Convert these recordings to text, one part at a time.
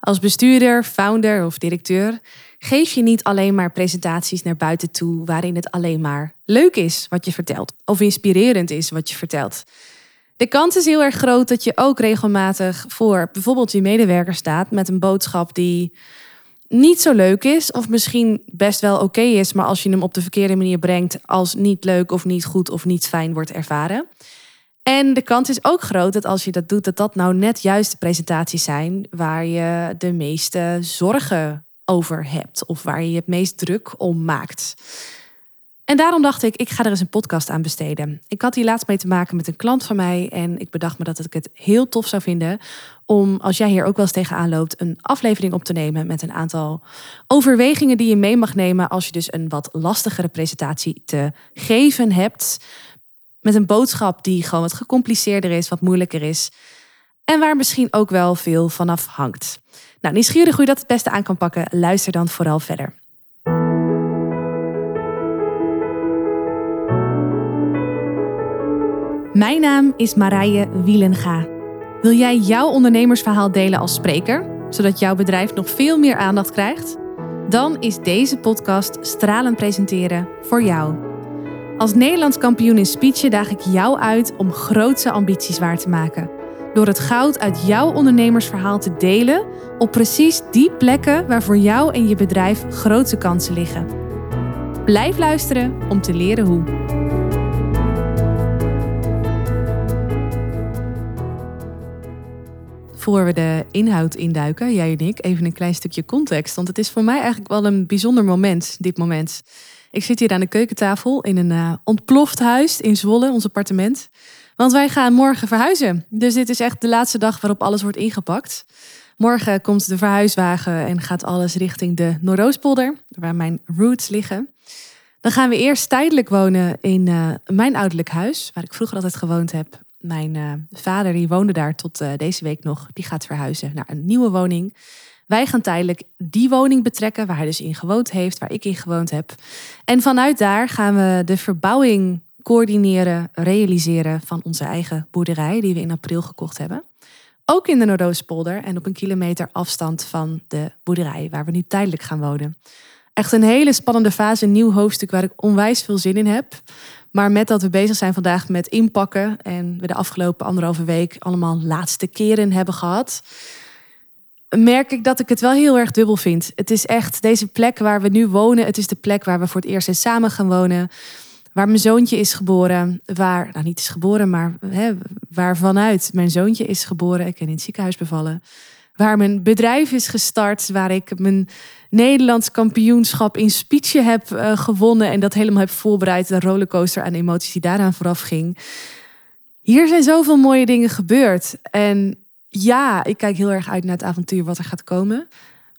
Als bestuurder, founder of directeur geef je niet alleen maar presentaties naar buiten toe waarin het alleen maar leuk is wat je vertelt of inspirerend is wat je vertelt. De kans is heel erg groot dat je ook regelmatig voor bijvoorbeeld je medewerker staat met een boodschap die niet zo leuk is of misschien best wel oké is, maar als je hem op de verkeerde manier brengt als niet leuk of niet goed of niet fijn wordt ervaren. En de kans is ook groot dat als je dat doet, dat dat nou net juist de presentaties zijn waar je de meeste zorgen over hebt of waar je het meest druk om maakt. En daarom dacht ik, ik ga er eens een podcast aan besteden. Ik had hier laatst mee te maken met een klant van mij en ik bedacht me dat ik het heel tof zou vinden om, als jij hier ook wel eens tegenaan loopt, een aflevering op te nemen met een aantal overwegingen die je mee mag nemen als je dus een wat lastigere presentatie te geven hebt. Met een boodschap die gewoon wat gecompliceerder is, wat moeilijker is. En waar misschien ook wel veel vanaf hangt. Nou, nieuwsgierig hoe je dat het beste aan kan pakken, luister dan vooral verder. Mijn naam is Marije Wielenga. Wil jij jouw ondernemersverhaal delen als spreker, zodat jouw bedrijf nog veel meer aandacht krijgt? Dan is deze podcast Stralen Presenteren voor jou. Als Nederlands kampioen in speechen daag ik jou uit om grootse ambities waar te maken. Door het goud uit jouw ondernemersverhaal te delen op precies die plekken waar voor jou en je bedrijf grote kansen liggen. Blijf luisteren om te leren hoe. Voor we de inhoud induiken, jij en ik, even een klein stukje context. Want het is voor mij eigenlijk wel een bijzonder moment, dit moment. Ik zit hier aan de keukentafel in een uh, ontploft huis in Zwolle, ons appartement. Want wij gaan morgen verhuizen. Dus dit is echt de laatste dag waarop alles wordt ingepakt. Morgen komt de verhuiswagen en gaat alles richting de Noordoostpolder, waar mijn roots liggen. Dan gaan we eerst tijdelijk wonen in uh, mijn ouderlijk huis, waar ik vroeger altijd gewoond heb. Mijn uh, vader, die woonde daar tot uh, deze week nog, die gaat verhuizen naar een nieuwe woning. Wij gaan tijdelijk die woning betrekken waar hij dus in gewoond heeft, waar ik in gewoond heb. En vanuit daar gaan we de verbouwing coördineren, realiseren van onze eigen boerderij, die we in april gekocht hebben. Ook in de Noordoostpolder en op een kilometer afstand van de boerderij waar we nu tijdelijk gaan wonen. Echt een hele spannende fase, een nieuw hoofdstuk waar ik onwijs veel zin in heb. Maar met dat we bezig zijn vandaag met inpakken en we de afgelopen anderhalve week allemaal laatste keren hebben gehad, merk ik dat ik het wel heel erg dubbel vind. Het is echt deze plek waar we nu wonen. Het is de plek waar we voor het eerst eens samen gaan wonen. Waar mijn zoontje is geboren. Waar, nou niet is geboren, maar hè, waar vanuit mijn zoontje is geboren. Ik ben in het ziekenhuis bevallen. Waar mijn bedrijf is gestart. Waar ik mijn Nederlands kampioenschap in speechen heb uh, gewonnen. En dat helemaal heb voorbereid. De rollercoaster aan emoties die daaraan vooraf ging. Hier zijn zoveel mooie dingen gebeurd. En ja, ik kijk heel erg uit naar het avontuur wat er gaat komen.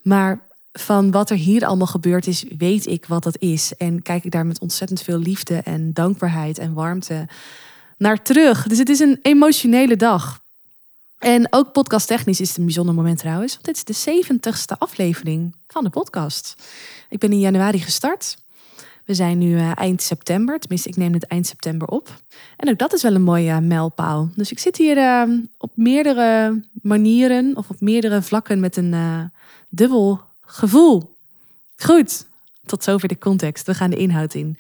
Maar van wat er hier allemaal gebeurd is, weet ik wat dat is. En kijk ik daar met ontzettend veel liefde en dankbaarheid en warmte naar terug. Dus het is een emotionele dag. En ook podcasttechnisch is het een bijzonder moment trouwens. Want dit is de zeventigste aflevering van de podcast. Ik ben in januari gestart. We zijn nu uh, eind september. Tenminste, ik neem het eind september op. En ook dat is wel een mooie uh, mijlpaal. Dus ik zit hier uh, op meerdere manieren of op meerdere vlakken met een dubbel gevoel. Goed, tot zover de context. We gaan de inhoud in.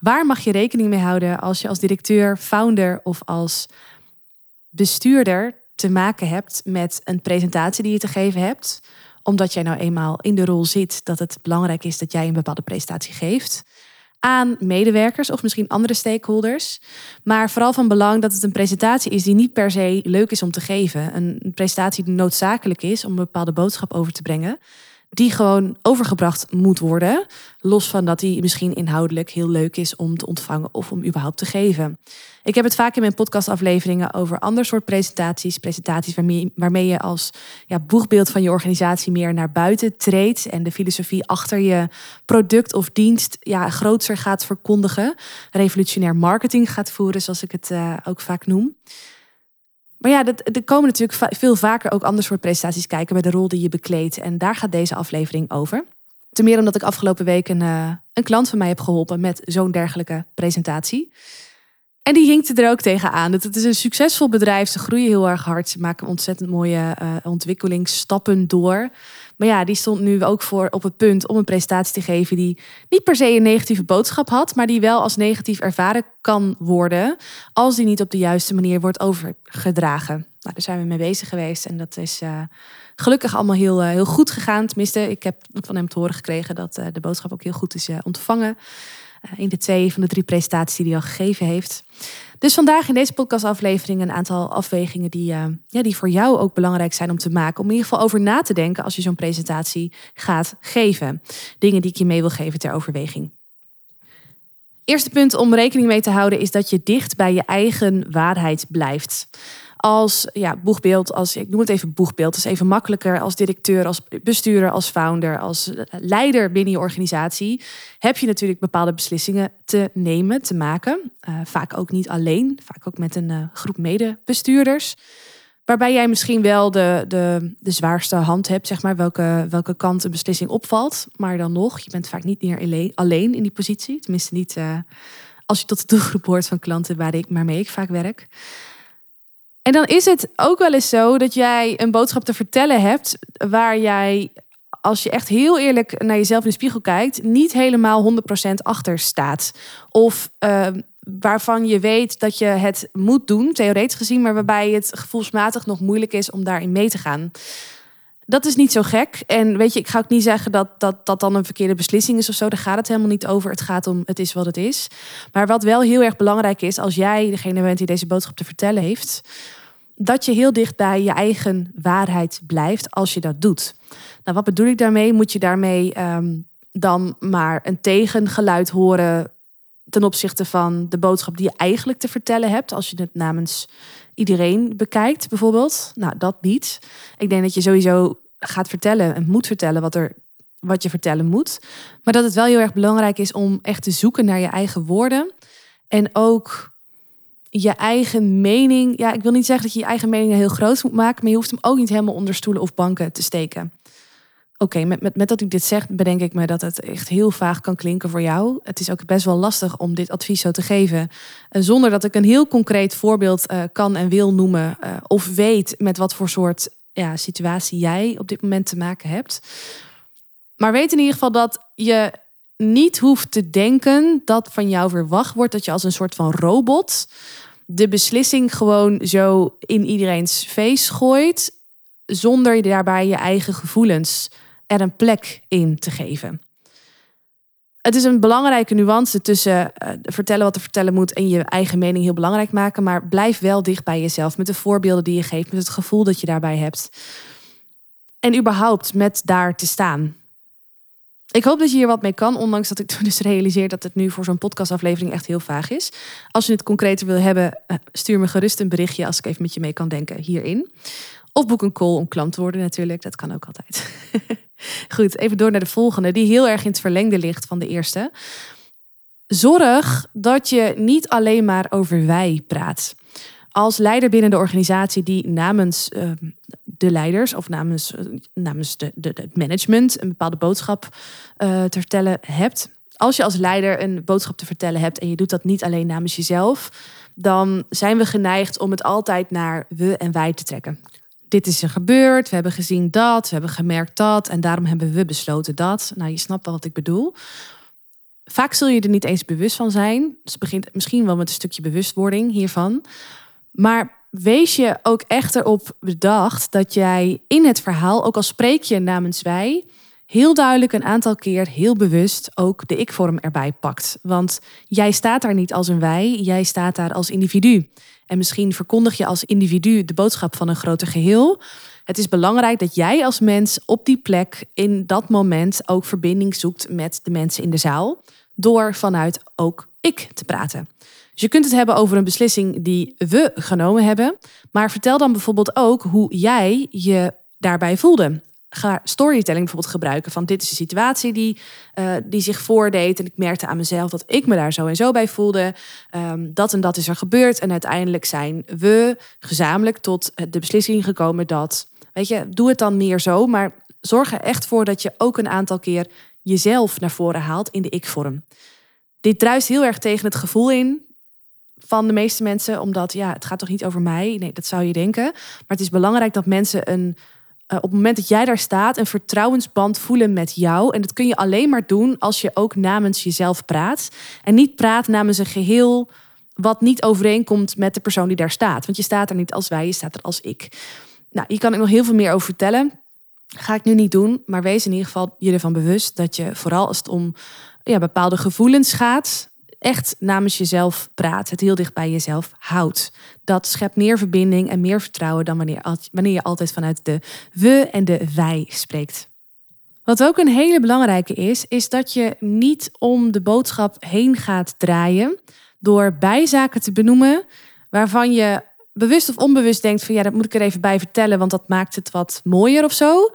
Waar mag je rekening mee houden als je als directeur, founder of als bestuurder te maken hebt met een presentatie die je te geven hebt? Omdat jij nou eenmaal in de rol zit dat het belangrijk is dat jij een bepaalde presentatie geeft aan medewerkers of misschien andere stakeholders. Maar vooral van belang dat het een presentatie is die niet per se leuk is om te geven. Een presentatie die noodzakelijk is om een bepaalde boodschap over te brengen die gewoon overgebracht moet worden. Los van dat die misschien inhoudelijk heel leuk is om te ontvangen of om überhaupt te geven. Ik heb het vaak in mijn podcastafleveringen over ander soort presentaties. Presentaties waarmee, waarmee je als ja, boegbeeld van je organisatie meer naar buiten treedt. En de filosofie achter je product of dienst ja, groter gaat verkondigen. Revolutionair marketing gaat voeren, zoals ik het uh, ook vaak noem. Maar ja, er komen natuurlijk veel vaker ook ander soort presentaties kijken bij de rol die je bekleedt. En daar gaat deze aflevering over. Ten meer omdat ik afgelopen week een, uh, een klant van mij heb geholpen met zo'n dergelijke presentatie. En die hinkte er ook tegenaan. Het is een succesvol bedrijf. Ze groeien heel erg hard. Ze maken ontzettend mooie uh, ontwikkelingsstappen door. Maar ja, die stond nu ook voor op het punt om een presentatie te geven die niet per se een negatieve boodschap had, maar die wel als negatief ervaren kan worden als die niet op de juiste manier wordt overgedragen. Nou, daar zijn we mee bezig geweest en dat is uh, gelukkig allemaal heel, uh, heel goed gegaan. Tenminste, ik heb van hem te horen gekregen dat uh, de boodschap ook heel goed is ontvangen. in de twee van de drie presentaties die hij al gegeven heeft. Dus vandaag in deze podcastaflevering een aantal afwegingen die, uh, ja, die voor jou ook belangrijk zijn om te maken. Om in ieder geval over na te denken als je zo'n presentatie gaat geven. Dingen die ik je mee wil geven ter overweging. Eerste punt om rekening mee te houden is dat je dicht bij je eigen waarheid blijft als ja, boegbeeld, als ik noem het even boegbeeld, is even makkelijker als directeur, als bestuurder, als founder, als eh, leider binnen je organisatie, heb je natuurlijk bepaalde beslissingen te nemen, te maken. Uh, vaak ook niet alleen, vaak ook met een uh, groep medebestuurders. Waarbij jij misschien wel de, de, de zwaarste hand hebt, zeg maar, welke, welke kant een beslissing opvalt. Maar dan nog, je bent vaak niet meer alleen in die positie. Tenminste, niet als je tot de doelgroep hoort van klanten waar ik, waarmee ik vaak werk. En dan is het ook wel eens zo dat jij een boodschap te vertellen hebt waar jij, als je echt heel eerlijk naar jezelf in de spiegel kijkt, niet helemaal 100% achter staat. Of ehm, waarvan je weet dat je het moet doen, theoretisch gezien, maar waarbij het gevoelsmatig nog moeilijk is om daarin mee te gaan. Dat is niet zo gek. En weet je, ik ga ook niet zeggen dat, dat dat dan een verkeerde beslissing is of zo. Daar gaat het helemaal niet over. Het gaat om het is wat het is. Maar wat wel heel erg belangrijk is, als jij degene bent die deze boodschap te vertellen heeft, dat je heel dicht bij je eigen waarheid blijft als je dat doet. Nou, wat bedoel ik daarmee? Moet je daarmee ehm, dan maar een tegengeluid horen ten opzichte van de boodschap die je eigenlijk te vertellen hebt, als je het namens iedereen bekijkt, bijvoorbeeld? Nou, dat niet. Ik denk dat je sowieso gaat vertellen en moet vertellen wat er wat je vertellen moet. Maar dat het wel heel erg belangrijk is om echt te zoeken naar je eigen woorden. En ook je eigen mening. Ja, ik wil niet zeggen dat je je eigen mening heel groot moet maken, maar je hoeft hem ook niet helemaal onder stoelen of banken te steken. Oké, met, met, met dat ik dit zeg, bedenk ik me dat het echt heel vaag kan klinken voor jou. Het is ook best wel lastig om dit advies zo te geven. Uh, zonder dat ik een heel concreet voorbeeld uh, kan en wil noemen. Uh, of weet met wat voor soort ja, situatie jij op dit moment te maken hebt. Maar weet in ieder geval dat je niet hoeft te denken dat van jou verwacht wordt dat je als een soort van robot de beslissing gewoon zo in iedereen's face gooit, zonder daarbij je eigen gevoelens er een plek in te geven. Het is een belangrijke nuance tussen uh, vertellen wat er vertellen moet en je eigen mening heel belangrijk maken, maar blijf wel dicht bij jezelf met de voorbeelden die je geeft, met het gevoel dat je daarbij hebt. En überhaupt met daar te staan. Ik hoop dat je hier wat mee kan, ondanks dat ik dus realiseer dat het nu voor zo'n podcastaflevering echt heel vaag is. Als je het concreter wil hebben, eh, stuur me gerust een berichtje als ik even met je mee kan denken hierin. Of boek een call om klant te worden natuurlijk, dat kan ook altijd. Goed, even door naar de volgende, die heel erg in het verlengde ligt van de eerste. Zorg dat je niet alleen maar over wij praat als leider binnen de organisatie die namens uh, de leiders of namens, uh, namens de, de, het management een bepaalde boodschap uh, te vertellen hebt. Als je als leider een boodschap te vertellen hebt en je doet dat niet alleen namens jezelf, dan zijn we geneigd om het altijd naar we en wij te trekken. Dit is er gebeurd, we hebben gezien dat, we hebben gemerkt dat en daarom hebben we besloten dat. Nou, je snapt wel wat ik bedoel. Vaak zul je er niet eens bewust van zijn. Dus het begint misschien wel met een stukje bewustwording hiervan. Maar wees je ook echt erop bedacht dat jij in het verhaal, ook al spreek je namens wij, heel duidelijk een aantal keer heel bewust ook de ik-vorm erbij pakt. Want jij staat daar niet als een wij, jij staat daar als individu. En misschien verkondig je als individu de boodschap van een groter geheel. Het is belangrijk dat jij als mens op die plek in dat moment ook verbinding zoekt met de mensen in de zaal. Door vanuit ook ik te praten. Dus je kunt het hebben over een beslissing die we genomen hebben. Maar vertel dan bijvoorbeeld ook hoe jij je daarbij voelde. Ga storytelling bijvoorbeeld gebruiken van dit is de situatie die, uh, die zich voordeed. En ik merkte aan mezelf dat ik me daar zo en zo bij voelde. Um, dat en dat is er gebeurd. En uiteindelijk zijn we gezamenlijk tot de beslissing gekomen dat... Weet je, doe het dan meer zo. Maar zorg er echt voor dat je ook een aantal keer jezelf naar voren haalt in de ik-vorm. Dit druist heel erg tegen het gevoel in van de meeste mensen, omdat ja, het gaat toch niet over mij? Nee, dat zou je denken. Maar het is belangrijk dat mensen een, uh, op het moment dat jij daar staat, een vertrouwensband voelen met jou. En dat kun je alleen maar doen als je ook namens jezelf praat. En niet praat namens een geheel wat niet overeenkomt met de persoon die daar staat. Want je staat er niet als wij, je staat er als ik. Nou, hier kan ik nog heel veel meer over vertellen. Ga ik nu niet doen, maar wees in ieder geval je ervan bewust dat je vooral als het om ja, bepaalde gevoelens gaat, echt namens jezelf praat, het heel dicht bij jezelf houdt. Dat schept meer verbinding en meer vertrouwen dan wanneer, wanneer je altijd vanuit de we en de wij spreekt. Wat ook een hele belangrijke is, is dat je niet om de boodschap heen gaat draaien door bijzaken te benoemen waarvan je bewust of onbewust denkt van ja, dat moet ik er even bij vertellen, want dat maakt het wat mooier of zo.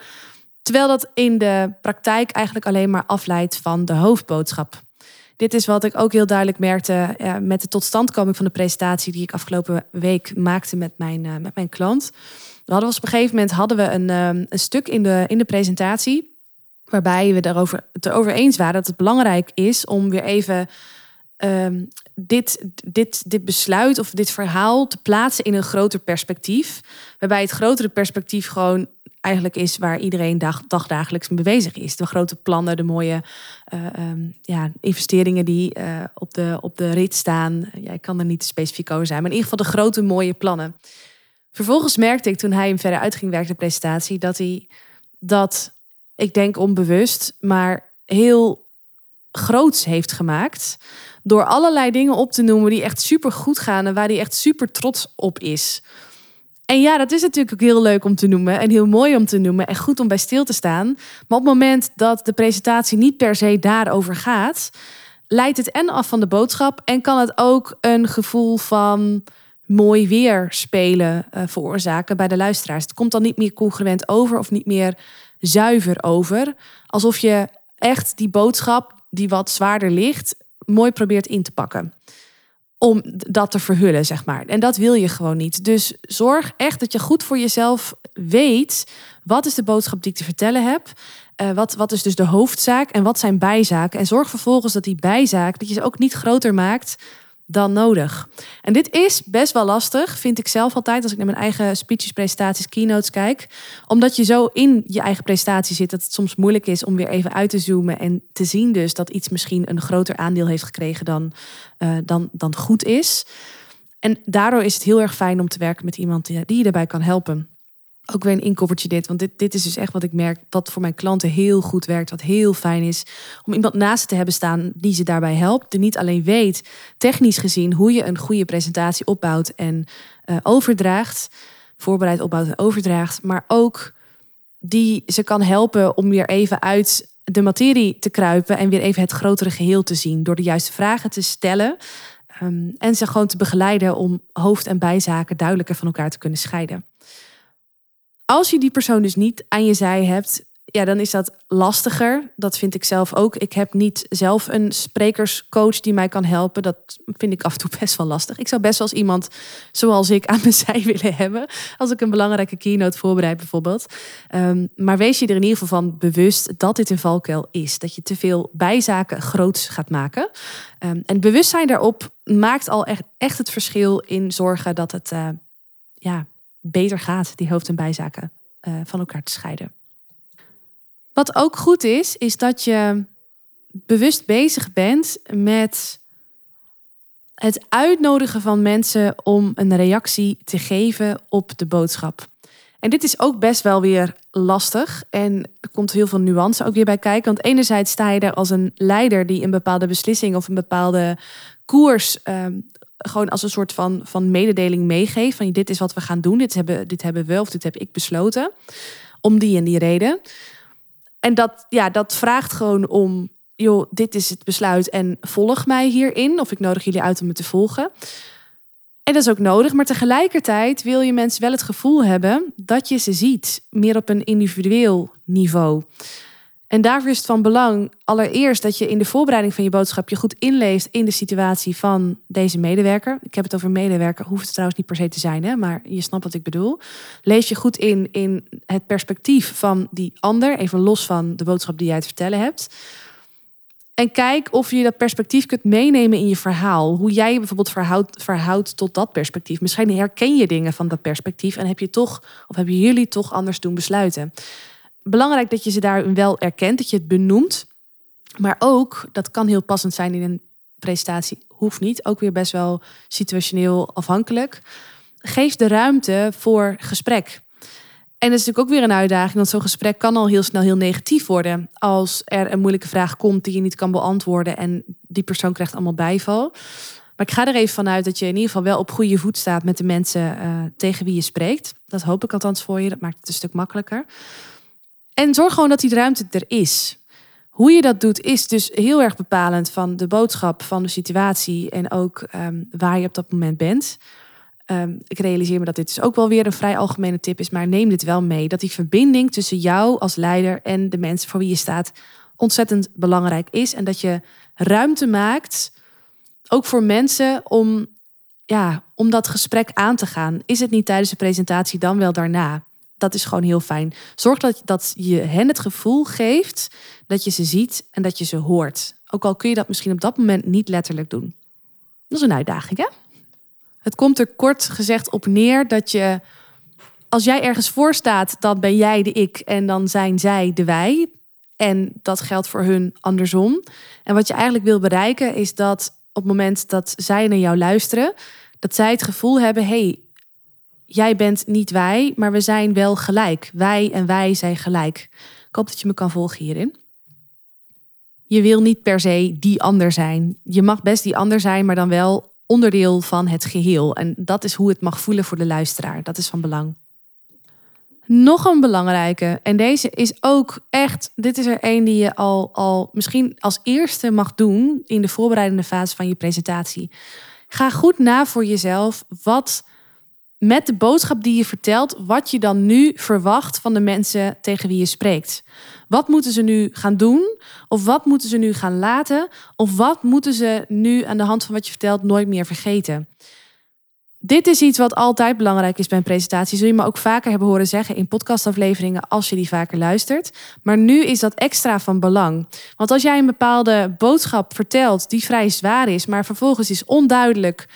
Terwijl dat in de praktijk eigenlijk alleen maar afleidt van de hoofdboodschap. Dit is wat ik ook heel duidelijk merkte met de totstandkoming van de presentatie die ik afgelopen week maakte met mijn, uh, met mijn klant. We hadden op een gegeven moment hadden we een, uh, een stuk in de, in de presentatie waarbij we erover, het erover eens waren dat het belangrijk is om weer even um, dit, dit, dit besluit of dit verhaal te plaatsen in een groter perspectief. Waarbij het grotere perspectief gewoon eigenlijk is waar iedereen dag, dagdagelijks mee bezig is. De grote plannen, de mooie uh, um, ja, investeringen die uh, op, de, op de rit staan. Ja, ik kan er niet specifiek over zijn, maar in ieder geval de grote mooie plannen. Vervolgens merkte ik toen hij hem verder uitging werken de presentatie, dat hij dat, ik denk onbewust, maar heel groots heeft gemaakt. Door allerlei dingen op te noemen die echt super goed gaan en waar hij echt super trots op is. En ja, dat is natuurlijk ook heel leuk om te noemen en heel mooi om te noemen en goed om bij stil te staan. Maar op het moment dat de presentatie niet per se daarover gaat, leidt het en af van de boodschap en kan het ook een gevoel van mooi weer spelen uh, veroorzaken bij de luisteraars. Het komt dan niet meer congruent over of niet meer zuiver over, alsof je echt die boodschap die wat zwaarder ligt mooi probeert in te pakken om dat te verhullen, zeg maar. En dat wil je gewoon niet. Dus zorg echt dat je goed voor jezelf weet... wat is de boodschap die ik te vertellen heb... Uh, wat, wat is dus de hoofdzaak en wat zijn bijzaken? En zorg vervolgens dat die bijzaak, dat je ze ook niet groter maakt dan nodig. En dit is best wel lastig, vind ik zelf altijd, als ik naar mijn eigen speeches, presentaties, keynotes kijk. Omdat je zo in je eigen presentatie zit, dat het soms moeilijk is om weer even uit te zoomen en te zien dus dat iets misschien een groter aandeel heeft gekregen dan, uh, dan, dan goed is. En daardoor is het heel erg fijn om te werken met iemand die, die je daarbij kan helpen ook weer een inkoppertje dit. Want dit, dit is dus echt wat ik merk, wat voor mijn klanten heel goed werkt. Wat heel fijn is. Om iemand naast te hebben staan die ze daarbij helpt. Die niet alleen weet, technisch gezien, hoe je een goede presentatie opbouwt en uh, overdraagt. Voorbereid opbouwt en overdraagt. Maar ook die ze kan helpen om weer even uit de materie te kruipen. En weer even het grotere geheel te zien. Door de juiste vragen te stellen. Um, en ze gewoon te begeleiden om hoofd- en bijzaken duidelijker van elkaar te kunnen scheiden. Als je die persoon dus niet aan je zij hebt, ja, dan is dat lastiger. Dat vind ik zelf ook. Ik heb niet zelf een sprekerscoach die mij kan helpen. Dat vind ik af en toe best wel lastig. Ik zou best wel eens iemand zoals ik aan mijn zij willen hebben. Als ik een belangrijke keynote voorbereid bijvoorbeeld. Um, maar wees je er in ieder geval van bewust dat dit een valkuil is. Dat je te veel bijzaken groots gaat maken. Um, en bewustzijn daarop maakt al echt, het verschil in zorgen dat het... Uh, ja, beter gaat, die hoofd- en bijzaken uh, van elkaar te scheiden. Wat ook goed is, is dat je bewust bezig bent met het uitnodigen van mensen om een reactie te geven op de boodschap. En dit is ook best wel weer lastig. En er komt heel veel nuance ook weer bij kijken. Want enerzijds sta je er als een leider die een bepaalde beslissing of een bepaalde koers um, gewoon als een soort van, van mededeling meegeeft. Van dit is wat we gaan doen, dit hebben, dit hebben we of dit heb ik besloten. Om die en die reden. En dat, ja, dat vraagt gewoon om, joh, dit is het besluit en volg mij hierin. Of ik nodig jullie uit om me te volgen. En dat is ook nodig, maar tegelijkertijd wil je mensen wel het gevoel hebben dat je ze ziet, meer op een individueel niveau. En daarvoor is het van belang allereerst dat je in de voorbereiding van je boodschap je goed inleest in de situatie van deze medewerker. Ik heb het over medewerker, hoeft het trouwens niet per se te zijn, hè? maar je snapt wat ik bedoel. Lees je goed in in het perspectief van die ander, even los van de boodschap die jij te vertellen hebt. En kijk of je dat perspectief kunt meenemen in je verhaal. Hoe jij je bijvoorbeeld verhoudt, verhoudt tot dat perspectief. Misschien herken je dingen van dat perspectief en heb je toch, of hebben jullie toch anders doen besluiten. Belangrijk dat je ze daar wel erkent, dat je het benoemt. Maar ook, dat kan heel passend zijn in een presentatie, hoeft niet. Ook weer best wel situationeel afhankelijk. Geef de ruimte voor gesprek. En dat is natuurlijk ook weer een uitdaging, want zo'n gesprek kan al heel snel heel negatief worden. Als er een moeilijke vraag komt die je niet kan beantwoorden en die persoon krijgt allemaal bijval. Maar ik ga er even vanuit dat je in ieder geval wel op goede voet staat met de mensen uh, tegen wie je spreekt. Dat hoop ik althans voor je. Dat maakt het een stuk makkelijker. En zorg gewoon dat die ruimte er is. Hoe je dat doet is dus heel erg bepalend van de boodschap, van de situatie en ook um, waar je op dat moment bent. Um, ik realiseer me dat dit dus ook wel weer een vrij algemene tip is, maar neem dit wel mee. Dat die verbinding tussen jou als leider en de mensen voor wie je staat ontzettend belangrijk is. En dat je ruimte maakt, ook voor mensen, om, ja, om dat gesprek aan te gaan. Is het niet tijdens de presentatie, dan wel daarna? Dat is gewoon heel fijn. Zorg dat, dat je hen het gevoel geeft dat je ze ziet en dat je ze hoort. Ook al kun je dat misschien op dat moment niet letterlijk doen. Dat is een uitdaging, hè? Het komt er kort gezegd op neer dat je, als jij ergens voor staat, dan ben jij de ik en dan zijn zij de wij. En dat geldt voor hun andersom. En wat je eigenlijk wil bereiken is dat op het moment dat zij naar jou luisteren, dat zij het gevoel hebben: hey, jij bent niet wij, maar we zijn wel gelijk. Wij en wij zijn gelijk. Ik hoop dat je me kan volgen hierin. Je wil niet per se die ander zijn. Je mag best die ander zijn, maar dan wel onderdeel van het geheel. En dat is hoe het mag voelen voor de luisteraar. Dat is van belang. Nog een belangrijke, en deze is ook echt, dit is er een die je al, al misschien als eerste mag doen in de voorbereidende fase van je presentatie. Ga goed na voor jezelf wat met de boodschap die je vertelt, wat je dan nu verwacht van de mensen tegen wie je spreekt. Wat moeten ze nu gaan doen? Of wat moeten ze nu gaan laten? Of wat moeten ze nu aan de hand van wat je vertelt nooit meer vergeten? Dit is iets wat altijd belangrijk is bij een presentatie. Zul je me ook vaker hebben horen zeggen in podcastafleveringen als je die vaker luistert. Maar nu is dat extra van belang. Want als jij een bepaalde boodschap vertelt die vrij zwaar is, maar vervolgens is onduidelijk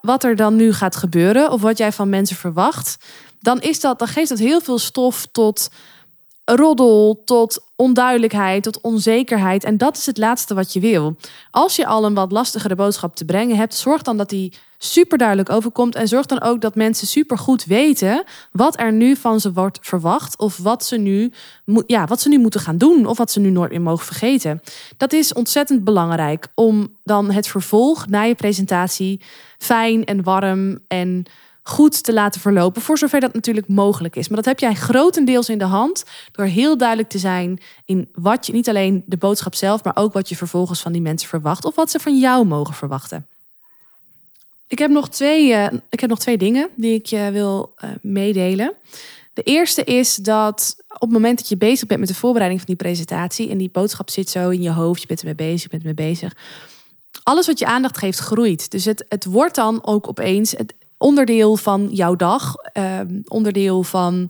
wat er dan nu gaat gebeuren of wat jij van mensen verwacht, dan, is dat, dan geeft dat heel veel stof tot roddel, tot onduidelijkheid, tot onzekerheid. En dat is het laatste wat je wil. Als je al een wat lastigere boodschap te brengen hebt, zorg dan dat die super duidelijk overkomt. En zorg dan ook dat mensen super goed weten wat er nu van ze wordt verwacht. Of wat ze nu, ja, wat ze nu moeten gaan doen. Of wat ze nu nooit meer mogen vergeten. Dat is ontzettend belangrijk om dan het vervolg na je presentatie fijn en warm en goed te laten verlopen, voor zover dat natuurlijk mogelijk is. Maar dat heb jij grotendeels in de hand door heel duidelijk te zijn in wat je, niet alleen de boodschap zelf, maar ook wat je vervolgens van die mensen verwacht of wat ze van jou mogen verwachten. Ik heb nog twee, uh, ik heb nog twee dingen die ik je wil uh, meedelen. De eerste is dat op het moment dat je bezig bent met de voorbereiding van die presentatie en die boodschap zit zo in je hoofd, je bent ermee bezig, je bent ermee bezig. Alles wat je aandacht geeft groeit. Dus het, het wordt dan ook opeens het onderdeel van jouw dag, uh, onderdeel van.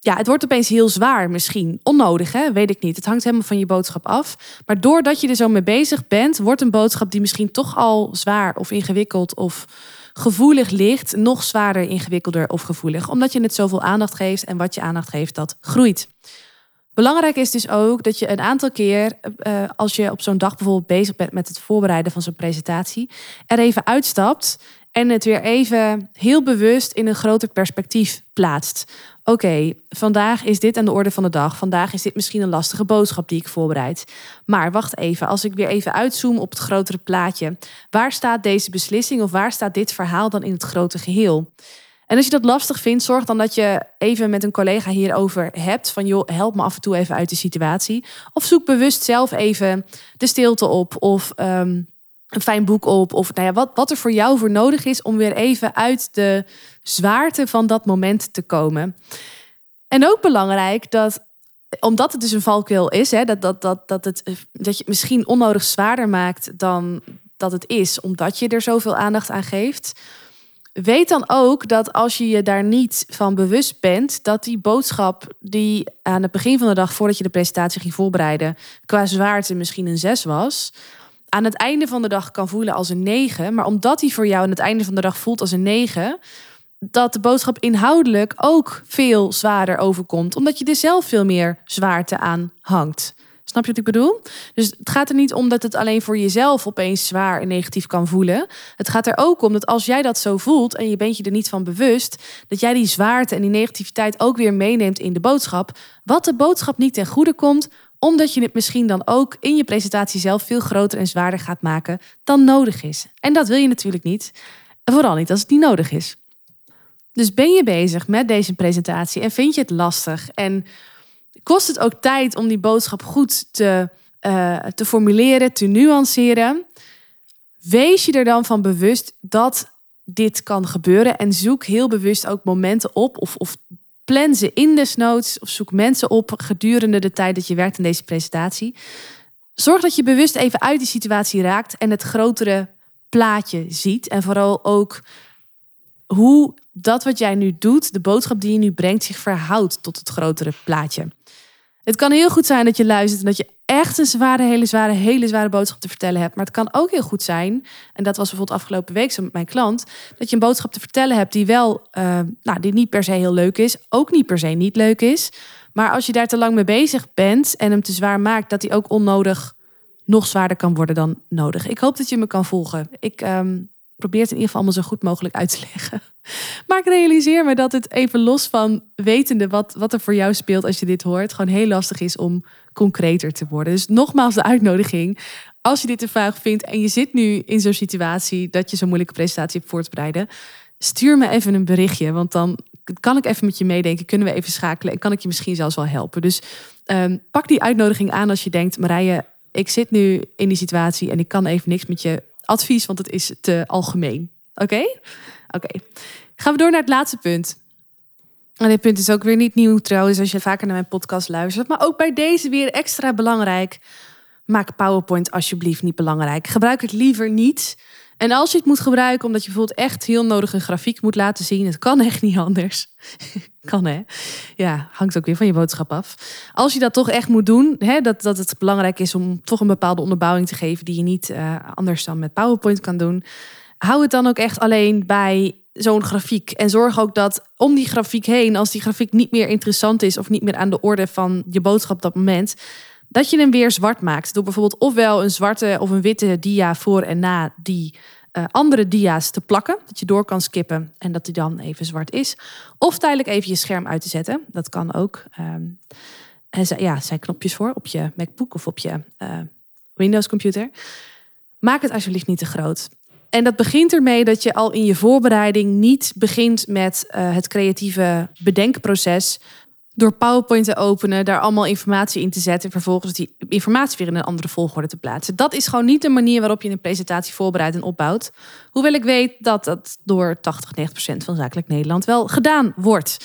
Ja, het wordt opeens heel zwaar misschien. Onnodig, hè? Weet ik niet. Het hangt helemaal van je boodschap af. Maar doordat je er zo mee bezig bent, wordt een boodschap die misschien toch al zwaar of ingewikkeld of gevoelig ligt, nog zwaarder, ingewikkelder of gevoelig. Omdat je het zoveel aandacht geeft en wat je aandacht geeft, dat groeit. Belangrijk is dus ook dat je een aantal keer, uh, als je op zo'n dag bijvoorbeeld bezig bent met het voorbereiden van zo'n presentatie, er even uitstapt en het weer even heel bewust in een groter perspectief plaatst. Oké, vandaag is dit aan de orde van de dag. Vandaag is dit misschien een lastige boodschap die ik voorbereid. Maar wacht even, als ik weer even uitzoom op het grotere plaatje. Waar staat deze beslissing of waar staat dit verhaal dan in het grote geheel? En als je dat lastig vindt, zorg dan dat je even met een collega hierover hebt. Van joh, help me af en toe even uit de situatie. Of zoek bewust zelf even de stilte op. Of um, een fijn boek op. Of nou ja, wat, wat er voor jou voor nodig is om weer even uit de zwaarte van dat moment te komen. En ook belangrijk dat, omdat het dus een valkuil is, hè, dat, dat, dat, dat, het, dat je het misschien onnodig zwaarder maakt dan dat het is, omdat je er zoveel aandacht aan geeft. weet dan ook dat als je je daar niet van bewust bent, dat die boodschap die aan het begin van de dag, voordat je de presentatie ging voorbereiden, qua zwaarte misschien een 6 was, aan het einde van de dag kan voelen als een 9. Maar omdat die voor jou aan het einde van de dag voelt als een 9, dat de boodschap inhoudelijk ook veel zwaarder overkomt, omdat je er zelf veel meer zwaarte aan hangt. Snap je wat ik bedoel? Dus het gaat er niet om dat het alleen voor jezelf opeens zwaar en negatief kan voelen. Het gaat er ook om dat als jij dat zo voelt en je bent je er niet van bewust, dat jij die zwaarte en die negativiteit ook weer meeneemt in de boodschap. Wat de boodschap niet ten goede komt, omdat je het misschien dan ook in je presentatie zelf veel groter en zwaarder gaat maken dan nodig is. En dat wil je natuurlijk niet. vooral niet als het niet nodig is. Dus ben je bezig met deze presentatie en vind je het lastig en kost het ook tijd om die boodschap goed te, uh, te formuleren, te nuanceren. Wees je er dan van bewust dat dit kan gebeuren en zoek heel bewust ook momenten op of, of plan ze in de notes of zoek mensen op gedurende de tijd dat je werkt in deze presentatie. Zorg dat je bewust even uit die situatie raakt en het grotere plaatje ziet en vooral ook hoe dat wat jij nu doet, de boodschap die je nu brengt, zich verhoudt tot het grotere plaatje. Het kan heel goed zijn dat je luistert en dat je echt een zware, hele zware, hele zware boodschap te vertellen hebt. Maar het kan ook heel goed zijn, en dat was bijvoorbeeld afgelopen week zo met mijn klant, dat je een boodschap te vertellen hebt die wel, uh, nou, die niet per se heel leuk is, ook niet per se niet leuk is. Maar als je daar te lang mee bezig bent en hem te zwaar maakt, dat hij ook onnodig nog zwaarder kan worden dan nodig. Ik hoop dat je me kan volgen. Ik um, probeer het in ieder geval allemaal zo goed mogelijk uit te leggen. Maar ik realiseer me dat het even los van wetende wat, wat er voor jou speelt als je dit hoort, gewoon heel lastig is om concreter te worden. Dus nogmaals de uitnodiging. Als je dit te vaag vindt en je zit nu in zo'n situatie dat je zo'n moeilijke presentatie hebt voortbereiden, stuur me even een berichtje. Want dan kan ik even met je meedenken, kunnen we even schakelen en kan ik je misschien zelfs wel helpen. Dus um, pak die uitnodiging aan als je denkt, Marije, ik zit nu in die situatie en ik kan even niks met je advies, want het is te algemeen. Oké? Oké. Gaan we door naar het laatste punt. En dit punt is ook weer niet nieuw trouwens als je vaker naar mijn podcast luistert. Maar ook bij deze weer extra belangrijk. Maak PowerPoint alsjeblieft niet belangrijk. Gebruik het liever niet. En als je het moet gebruiken omdat je bijvoorbeeld echt heel nodig een grafiek moet laten zien. Het kan echt niet anders. kan hè? Ja, hangt ook weer van je boodschap af. Als je dat toch echt moet doen, hè, dat, dat het belangrijk is om toch een bepaalde onderbouwing te geven die je niet uh, anders dan met PowerPoint kan doen hou het dan ook echt alleen bij zo'n grafiek. En zorg ook dat om die grafiek heen, als die grafiek niet meer interessant is of niet meer aan de orde van je boodschap op dat moment, dat je hem weer zwart maakt. Door bijvoorbeeld ofwel een zwarte of een witte dia voor en na die uh, andere dia's te plakken. Dat je door kan skippen en dat die dan even zwart is. Of tijdelijk even je scherm uit te zetten. Dat kan ook. Um, ja, zijn knopjes voor op je MacBook of op je uh, Windows computer. Maak het alsjeblieft niet te groot. En dat begint ermee dat je al in je voorbereiding niet begint met uh, het creatieve bedenkproces. Door PowerPoint te openen, daar allemaal informatie in te zetten en vervolgens die informatie weer in een andere volgorde te plaatsen. Dat is gewoon niet de manier waarop je een presentatie voorbereidt en opbouwt. Hoewel ik weet dat dat door 80, 90 procent van Zakelijk Nederland wel gedaan wordt.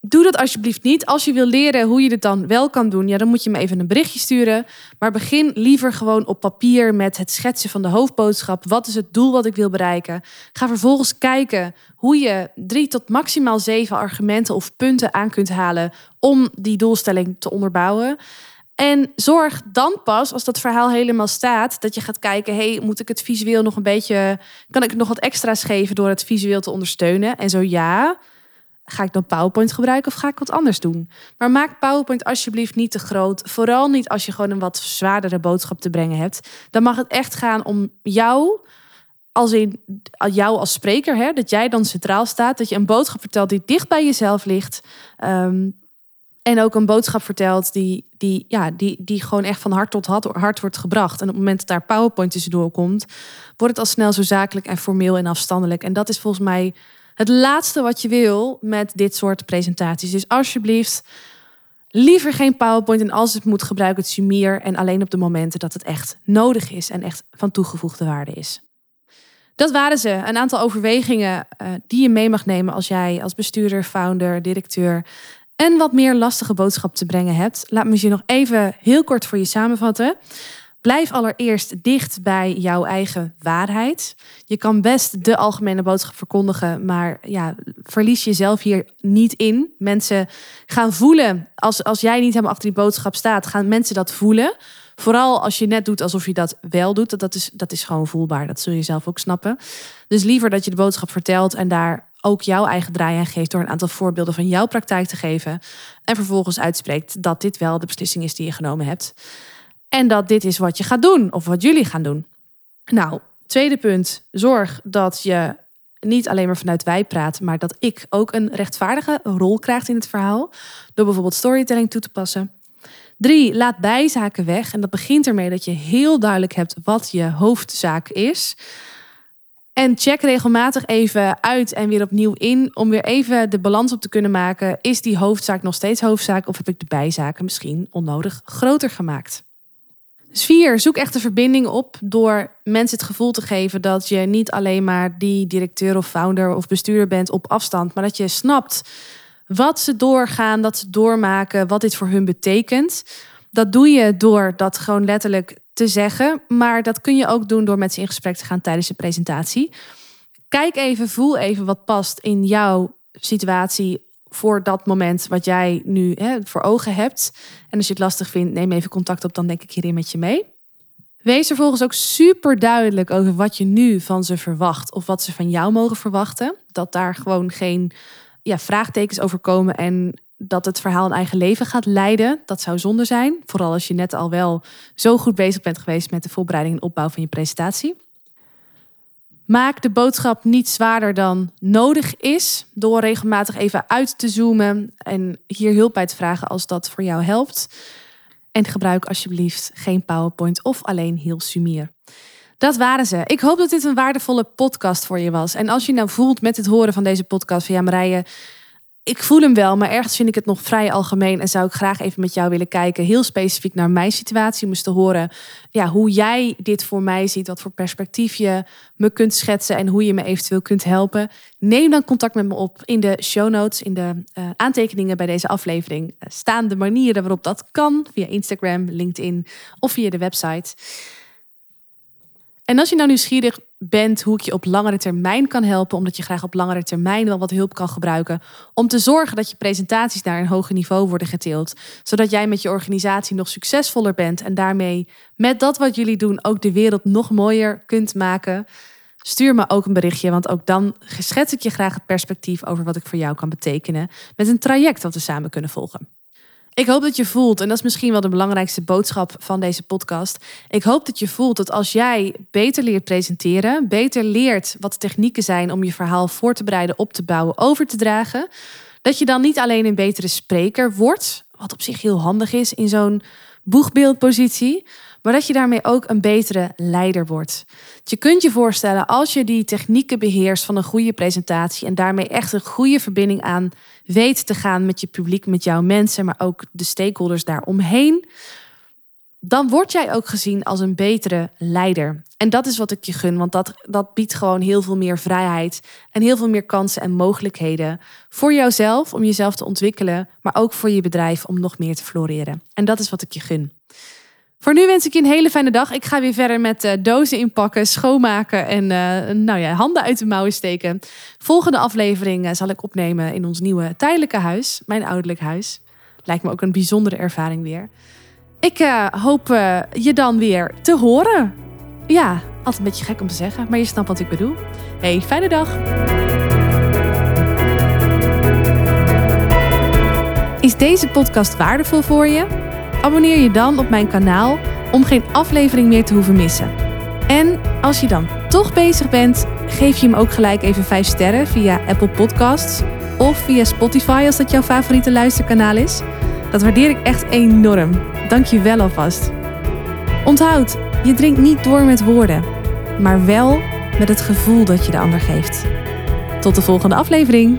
Doe dat alsjeblieft niet. Als je wil leren hoe je dit dan wel kan doen, ja, dan moet je me even een berichtje sturen. Maar begin liever gewoon op papier met het schetsen van de hoofdboodschap. Wat is het doel wat ik wil bereiken? Ga vervolgens kijken hoe je drie tot maximaal zeven argumenten of punten aan kunt halen om die doelstelling te onderbouwen. En zorg dan pas, als dat verhaal helemaal staat, dat je gaat kijken: hey, moet ik het visueel nog een beetje. Kan ik nog wat extra's geven door het visueel te ondersteunen? En zo ja Ga ik dan PowerPoint gebruiken of ga ik wat anders doen? Maar maak PowerPoint alsjeblieft niet te groot. Vooral niet als je gewoon een wat zwaardere boodschap te brengen hebt. Dan mag het echt gaan om jou, als in jou als spreker, hè, dat jij dan centraal staat. Dat je een boodschap vertelt die dicht bij jezelf ligt. Ehm, en ook een boodschap vertelt die, die, ja, die, die gewoon echt van hart tot hart wordt gebracht. En op het moment dat daar PowerPoint tussendoor komt, wordt het al snel zo zakelijk en formeel en afstandelijk. En dat is volgens mij het laatste wat je wil met dit soort presentaties. Dus alsjeblieft, liever geen PowerPoint. En als het moet, gebruik het Sumier. En alleen op de momenten dat het echt nodig is en echt van toegevoegde waarde is. Dat waren ze. Een aantal overwegingen uh, die je mee mag nemen als jij als bestuurder, founder, directeur een wat meer lastige boodschap te brengen hebt. Laat me je nog even heel kort voor je samenvatten. Blijf allereerst dicht bij jouw eigen waarheid. Je kan best de algemene boodschap verkondigen, maar ja, verlies jezelf hier niet in. Mensen gaan voelen, als, als jij niet helemaal achter die boodschap staat, gaan mensen dat voelen. Vooral als je net doet alsof je dat wel doet. Dat is, dat is gewoon voelbaar. Dat zul je zelf ook snappen. Dus liever dat je de boodschap vertelt en daar ook jouw eigen draai aan geeft door een aantal voorbeelden van jouw praktijk te geven. En vervolgens uitspreekt dat dit wel de beslissing is die je genomen hebt. En dat dit is wat je gaat doen of wat jullie gaan doen. Nou, tweede punt. Zorg dat je niet alleen maar vanuit wij praat, maar dat ik ook een rechtvaardige rol krijg in het verhaal. Door bijvoorbeeld storytelling toe te passen. Drie, laat bijzaken weg. En dat begint ermee dat je heel duidelijk hebt wat je hoofdzaak is. En check regelmatig even uit en weer opnieuw in om weer even de balans op te kunnen maken. Is die hoofdzaak nog steeds hoofdzaak of heb ik de bijzaken misschien onnodig groter gemaakt? Dus vier, zoek echt de verbinding op door mensen het gevoel te geven dat je niet alleen maar die directeur of founder of bestuurder bent op afstand, maar dat je snapt wat ze doorgaan, dat ze doormaken, wat dit voor hun betekent. Dat doe je door dat gewoon letterlijk te zeggen, maar dat kun je ook doen door met ze in gesprek te gaan tijdens de presentatie. Kijk even, voel even wat past in jouw situatie voor dat moment wat jij nu hè, voor ogen hebt. En als je het lastig vindt, neem even contact op, dan denk ik hierin met je mee. Wees er volgens ook super duidelijk over wat je nu van ze verwacht of wat ze van jou mogen verwachten. Dat daar gewoon geen ja, vraagtekens over komen en dat het verhaal een eigen leven gaat leiden. Dat zou zonde zijn. Vooral als je net al wel zo goed bezig bent geweest met de voorbereiding en opbouw van je presentatie. Maak de boodschap niet zwaarder dan nodig is. Door regelmatig even uit te zoomen en hier hulp bij te vragen als dat voor jou helpt. En gebruik alsjeblieft geen PowerPoint of alleen heel sumier. Dat waren ze. Ik hoop dat dit een waardevolle podcast voor je was. En als je nou voelt met het horen van deze podcast van ja Marije, ik voel hem wel, maar ergens vind ik het nog vrij algemeen en zou ik graag even met jou willen kijken, heel specifiek naar mijn situatie, eens te horen ja, hoe jij dit voor mij ziet, wat voor perspectief je me kunt schetsen en hoe je me eventueel kunt helpen. Neem dan contact met me op in de show notes, in de uh, aantekeningen bij deze aflevering. Uh, staan de manieren waarop dat kan, via Instagram, LinkedIn of via de website. En als je nou nieuwsgierig bent hoe ik je op langere termijn kan helpen, omdat je graag op langere termijn wel wat hulp kan gebruiken, om te zorgen dat je presentaties naar een hoger niveau worden geteeld, zodat jij met je organisatie nog succesvoller bent en daarmee met dat wat jullie doen ook de wereld nog mooier kunt maken. Stuur me ook een berichtje, want ook dan schets ik je graag het perspectief over wat ik voor jou kan betekenen met een traject dat we samen kunnen volgen. Ik hoop dat je voelt, en dat is misschien wel de belangrijkste boodschap van deze podcast. Ik hoop dat je voelt dat als jij beter leert presenteren, beter leert wat technieken zijn om je verhaal voor te bereiden, op te bouwen, over te dragen, dat je dan niet alleen een betere spreker wordt, wat op zich heel handig is in zo'n boegbeeldpositie, maar dat je daarmee ook een betere leider wordt. Je kunt je voorstellen als je die technieken beheerst van een goede presentatie en daarmee echt een goede verbinding aan weet te gaan met je publiek, met jouw mensen, maar ook de stakeholders daaromheen, dan word jij ook gezien als een betere leider. En dat is wat ik je gun, want dat, dat biedt gewoon heel veel meer vrijheid en heel veel meer kansen en mogelijkheden voor jouzelf om jezelf te ontwikkelen, maar ook voor je bedrijf om nog meer te floreren. En dat is wat ik je gun. Voor nu wens ik je een hele fijne dag. Ik ga weer verder met uh, dozen inpakken, schoonmaken en uh, nou ja, handen uit de mouwen steken. Volgende aflevering uh, zal ik opnemen in ons nieuwe tijdelijke huis, mijn ouderlijk huis. Lijkt me ook een bijzondere ervaring weer. Ik hoop je dan weer te horen. Ja, altijd een beetje gek om te zeggen, maar je snapt wat ik bedoel. Hey, fijne dag. Is deze podcast waardevol voor je? Abonneer je dan op mijn kanaal om geen aflevering meer te hoeven missen. En als je dan toch bezig bent, geef je hem ook gelijk even 5 sterren via Apple Podcasts of via Spotify als dat jouw favoriete luisterkanaal is. Dat waardeer ik echt enorm. Dank je wel alvast. Onthoud, je drinkt niet door met woorden, maar wel met het gevoel dat je de ander geeft. Tot de volgende aflevering.